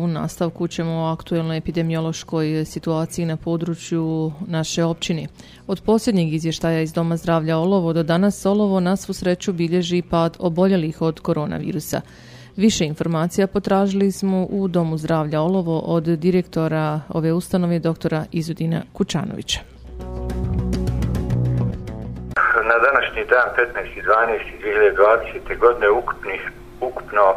U nastavku ćemo o aktuelnoj epidemiološkoj situaciji na području naše općine. Od posljednjeg izvještaja iz Doma zdravlja Olovo do danas Olovo na svu sreću bilježi pad oboljelih od koronavirusa. Više informacija potražili smo u Domu zdravlja Olovo od direktora ove ustanove doktora Izudina Kučanovića. Na današnji dan 15.12.2020. godine ukupnih, ukupno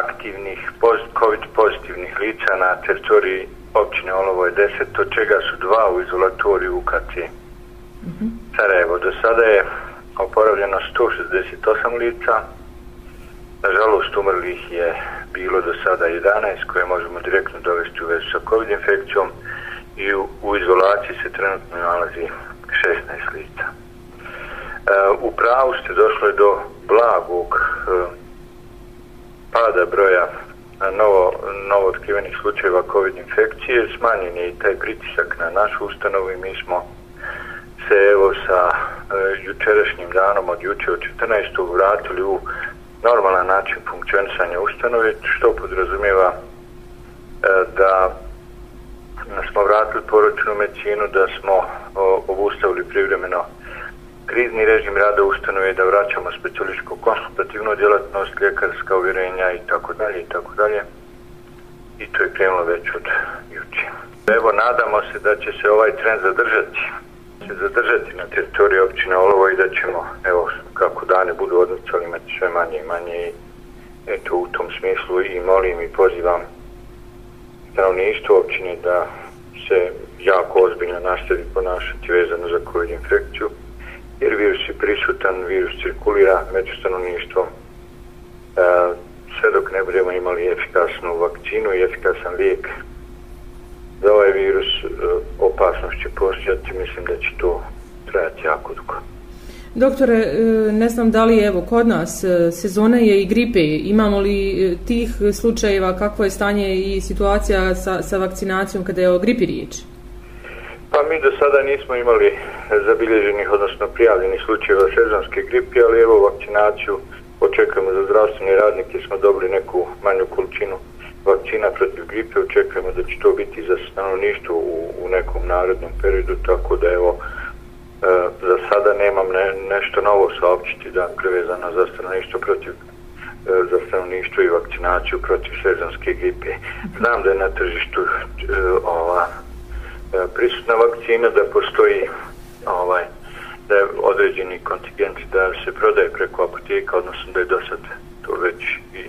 aktivnih COVID pozitivnih lica na teritoriji općine Olovo je 10, od čega su dva u izolatoriju UKC. Mm -hmm. Sarajevo, do sada je oporavljeno 168 lica, nažalost umrlih je bilo do sada 11 koje možemo direktno dovesti u vezu sa COVID infekcijom i u, u izolaciji se trenutno nalazi 16 lica. E, u pravu ste došli do blagog e, pada broja novo, novo otkrivenih slučajeva COVID infekcije, smanjen je i taj pritisak na našu ustanovu i mi smo se evo sa e, jučerašnjim danom od juče od 14. vratili u normalan način funkcionisanja ustanove, što podrazumijeva e, da smo vratili poročnu medicinu, da smo o, obustavili privremeno krizni režim rada ustanove da vraćamo specialističku konsultativnu djelatnost, ljekarska uvjerenja i tako dalje i tako dalje. I to je krenulo već od juče. Evo, nadamo se da će se ovaj trend zadržati se zadržati na teritoriji općine Olovo i da ćemo, evo, kako dane budu odnicali, imati sve manje i manje i eto, u tom smislu i molim i pozivam stanovništvo općine da se jako ozbiljno nastavi ponašati vezano za COVID infekciju jer virus je prisutan, virus cirkulira među stanovništvom. E, sve dok ne budemo imali efikasnu vakcinu i efikasan lijek za ovaj virus, e, opasnost će postojati, mislim da će to trajati jako dugo. Doktore, e, ne znam da li evo kod nas e, sezona je i gripe, imamo li e, tih slučajeva, kakvo je stanje i situacija sa, sa vakcinacijom kada je o gripi riječi? Pa mi do sada nismo imali zabilježenih, odnosno prijavljenih slučajeva sezonske gripe, ali evo vakcinaciju očekujemo za zdravstvene radnike, smo dobili neku manju količinu vakcina protiv gripe, očekujemo da će to biti za stanovništvo u, u nekom narodnom periodu, tako da evo, e, za sada nemam ne, nešto novo saopćiti da prevezano za stanovništvo protiv e, za stanovništvo i vakcinaciju protiv sezonske gripe. Znam da je na tržištu e, ova, E, prisutna vakcina, da postoji ovaj, da je određeni kontingent da se prodaje preko apoteka, odnosno da je do sad to već i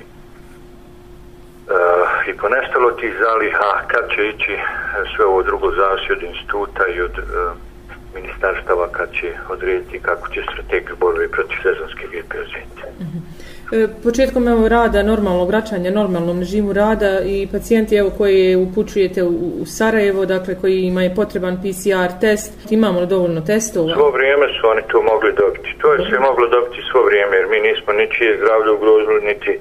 uh, i ponestalo tih zaliha, kad će ići sve ovo drugo zavisi od instituta i od uh, ministarstava kad će odrediti kako će strategiju borbe protiv sezonske gripe razvijeti. Mm -hmm. E, početkom evo rada, normalnog vraćanja, normalnom režimu rada i pacijenti evo koji upućujete u, u Sarajevo, dakle koji ima je potreban PCR test, imamo li dovoljno testova? Svo vrijeme su oni to mogli dobiti. To je sve moglo dobiti svo vrijeme jer mi nismo ničije zdravlje ugrozili niti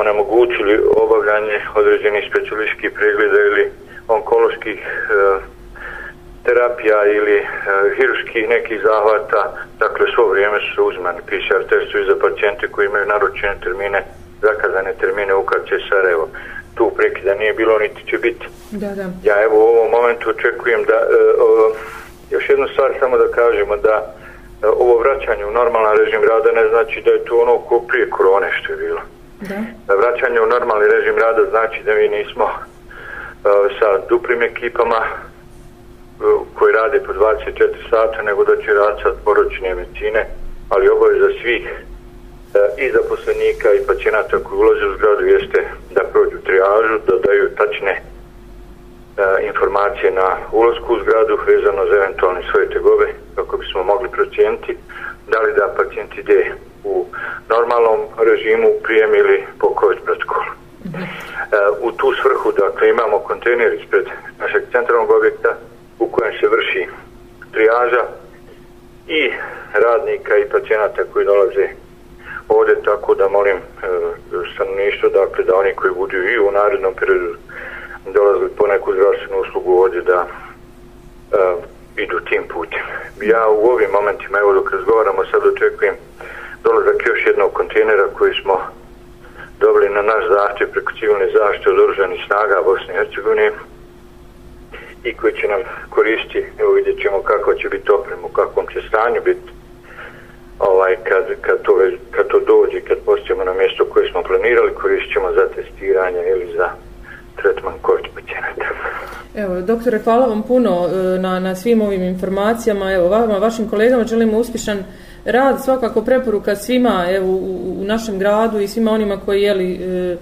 onemogućili obavljanje određenih specialističkih pregleda ili onkoloških uh, terapija ili e, hiruških nekih zahvata, dakle svo vrijeme su uzmani PCR testovi za pacijente koji imaju naručene termine, zakazane termine u KC Sarajevo. Tu prekida nije bilo, niti će biti. Da, da. Ja evo u ovom momentu očekujem da, e, o, još jednu stvar samo da kažemo da e, ovo vraćanje u normalan režim rada ne znači da je to ono ko prije korone što je bilo. Da. da vraćanje u normalni režim rada znači da mi nismo e, sa duplim ekipama koji rade po 24 sata, nego da će raditi sad poročne medicine, ali obavez za svih e, i zaposlenika i pacijenata koji ulaze u zgradu jeste da prođu triažu, da daju tačne e, informacije na ulazku u zgradu vezano za eventualne svoje tegobe kako bismo mogli procijeniti da li da pacijent ide u normalnom režimu prijem ili po COVID protokolu. Mm u tu svrhu, dakle, imamo kontejner ispred našeg centralnog objekta se vrši trijaža i radnika i pacijenata koji dolaze ovdje, tako da molim e, stanovništvo, dakle, da oni koji budu i u narednom periodu dolazili po neku zdravstvenu uslugu ovdje da e, idu tim putem. Ja u ovim momentima, evo dok razgovaramo, sad očekujem dolazak još jednog kontejnera koji smo dobili na naš zahtjev preko civilne zaštite od oružanih snaga Bosne i Hercegovine i koji će nam koristiti, evo vidjet ćemo kako će biti oprem, u kakvom će stanju biti ovaj, kad, kad, to, kad to dođe, kad postavimo na mjesto koje smo planirali, koristit ćemo za testiranje ili za tretman COVID pacijenata. Evo, doktore, hvala vam puno e, na, na svim ovim informacijama. Evo, vama, vašim kolegama želimo uspješan rad, svakako preporuka svima evo, u, u našem gradu i svima onima koji jeli, e,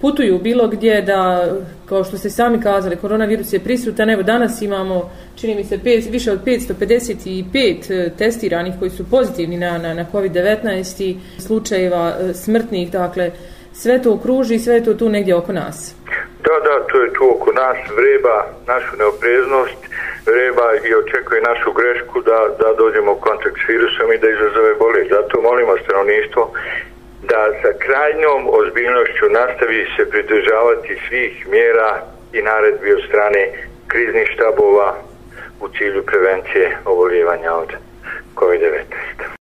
putuju bilo gdje da, kao što ste sami kazali, koronavirus je prisutan. Evo, danas imamo, čini mi se, pet, više od 555 e, testiranih koji su pozitivni na, na, na COVID-19 i slučajeva e, smrtnih, dakle, sve to okruži i sve to tu negdje oko nas. Da, da, to je tu oko nas, vreba našu neopreznost, vreba i očekuje našu grešku da, da dođemo u kontakt s virusom i da izazove bolest. Zato molimo stanovništvo da sa krajnjom ozbiljnošću nastavi se pridržavati svih mjera i naredbi od strane kriznih štabova u cilju prevencije oboljevanja od COVID-19.